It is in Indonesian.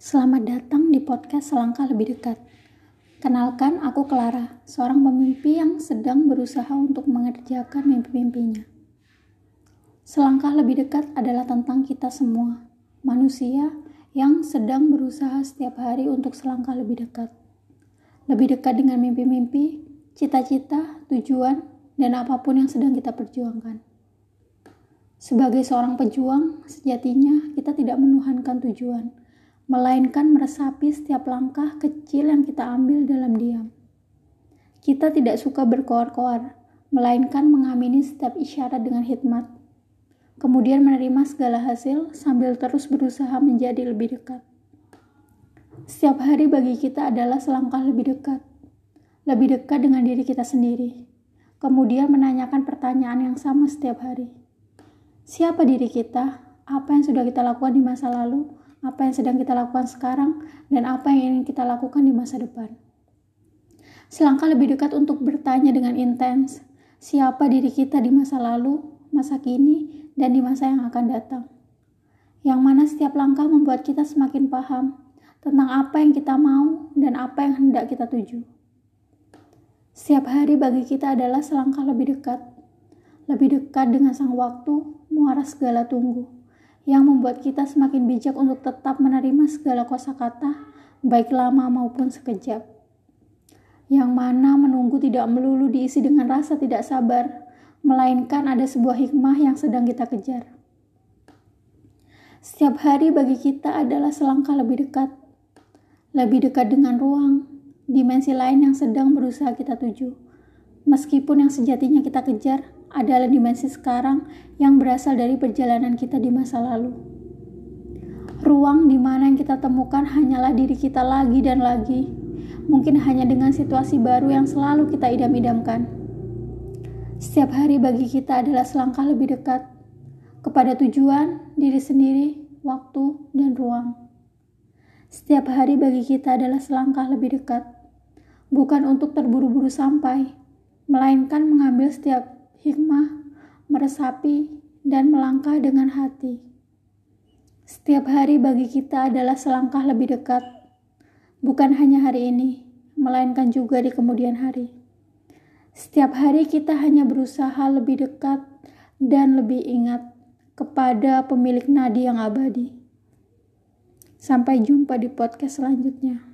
Selamat datang di podcast Selangkah Lebih Dekat. Kenalkan, aku Clara, seorang pemimpi yang sedang berusaha untuk mengerjakan mimpi-mimpinya. Selangkah lebih dekat adalah tentang kita semua, manusia yang sedang berusaha setiap hari untuk selangkah lebih dekat. Lebih dekat dengan mimpi-mimpi, cita-cita, tujuan, dan apa pun yang sedang kita perjuangkan. Sebagai seorang pejuang, sejatinya kita tidak menuhankan tujuan, melainkan meresapi setiap langkah kecil yang kita ambil dalam diam. Kita tidak suka berkoar-koar, melainkan mengamini setiap isyarat dengan hikmat. Kemudian menerima segala hasil sambil terus berusaha menjadi lebih dekat. Setiap hari bagi kita adalah selangkah lebih dekat, lebih dekat dengan diri kita sendiri. Kemudian menanyakan pertanyaan yang sama setiap hari. Siapa diri kita? Apa yang sudah kita lakukan di masa lalu? Apa yang sedang kita lakukan sekarang, dan apa yang ingin kita lakukan di masa depan. Selangkah lebih dekat untuk bertanya dengan intens, siapa diri kita di masa lalu, masa kini, dan di masa yang akan datang. Yang mana setiap langkah membuat kita semakin paham tentang apa yang kita mau dan apa yang hendak kita tuju. Setiap hari bagi kita adalah selangkah lebih dekat, lebih dekat dengan sang waktu, muara segala tunggu yang membuat kita semakin bijak untuk tetap menerima segala kosakata, baik lama maupun sekejap. Yang mana menunggu tidak melulu diisi dengan rasa tidak sabar, melainkan ada sebuah hikmah yang sedang kita kejar. Setiap hari bagi kita adalah selangkah lebih dekat, lebih dekat dengan ruang, dimensi lain yang sedang berusaha kita tuju. Meskipun yang sejatinya kita kejar adalah dimensi sekarang yang berasal dari perjalanan kita di masa lalu. Ruang di mana yang kita temukan hanyalah diri kita lagi dan lagi, mungkin hanya dengan situasi baru yang selalu kita idam-idamkan. Setiap hari bagi kita adalah selangkah lebih dekat kepada tujuan, diri sendiri, waktu, dan ruang. Setiap hari bagi kita adalah selangkah lebih dekat, bukan untuk terburu-buru sampai, melainkan mengambil setiap hikmah, meresapi, dan melangkah dengan hati. Setiap hari bagi kita adalah selangkah lebih dekat, bukan hanya hari ini, melainkan juga di kemudian hari. Setiap hari kita hanya berusaha lebih dekat dan lebih ingat kepada pemilik nadi yang abadi. Sampai jumpa di podcast selanjutnya.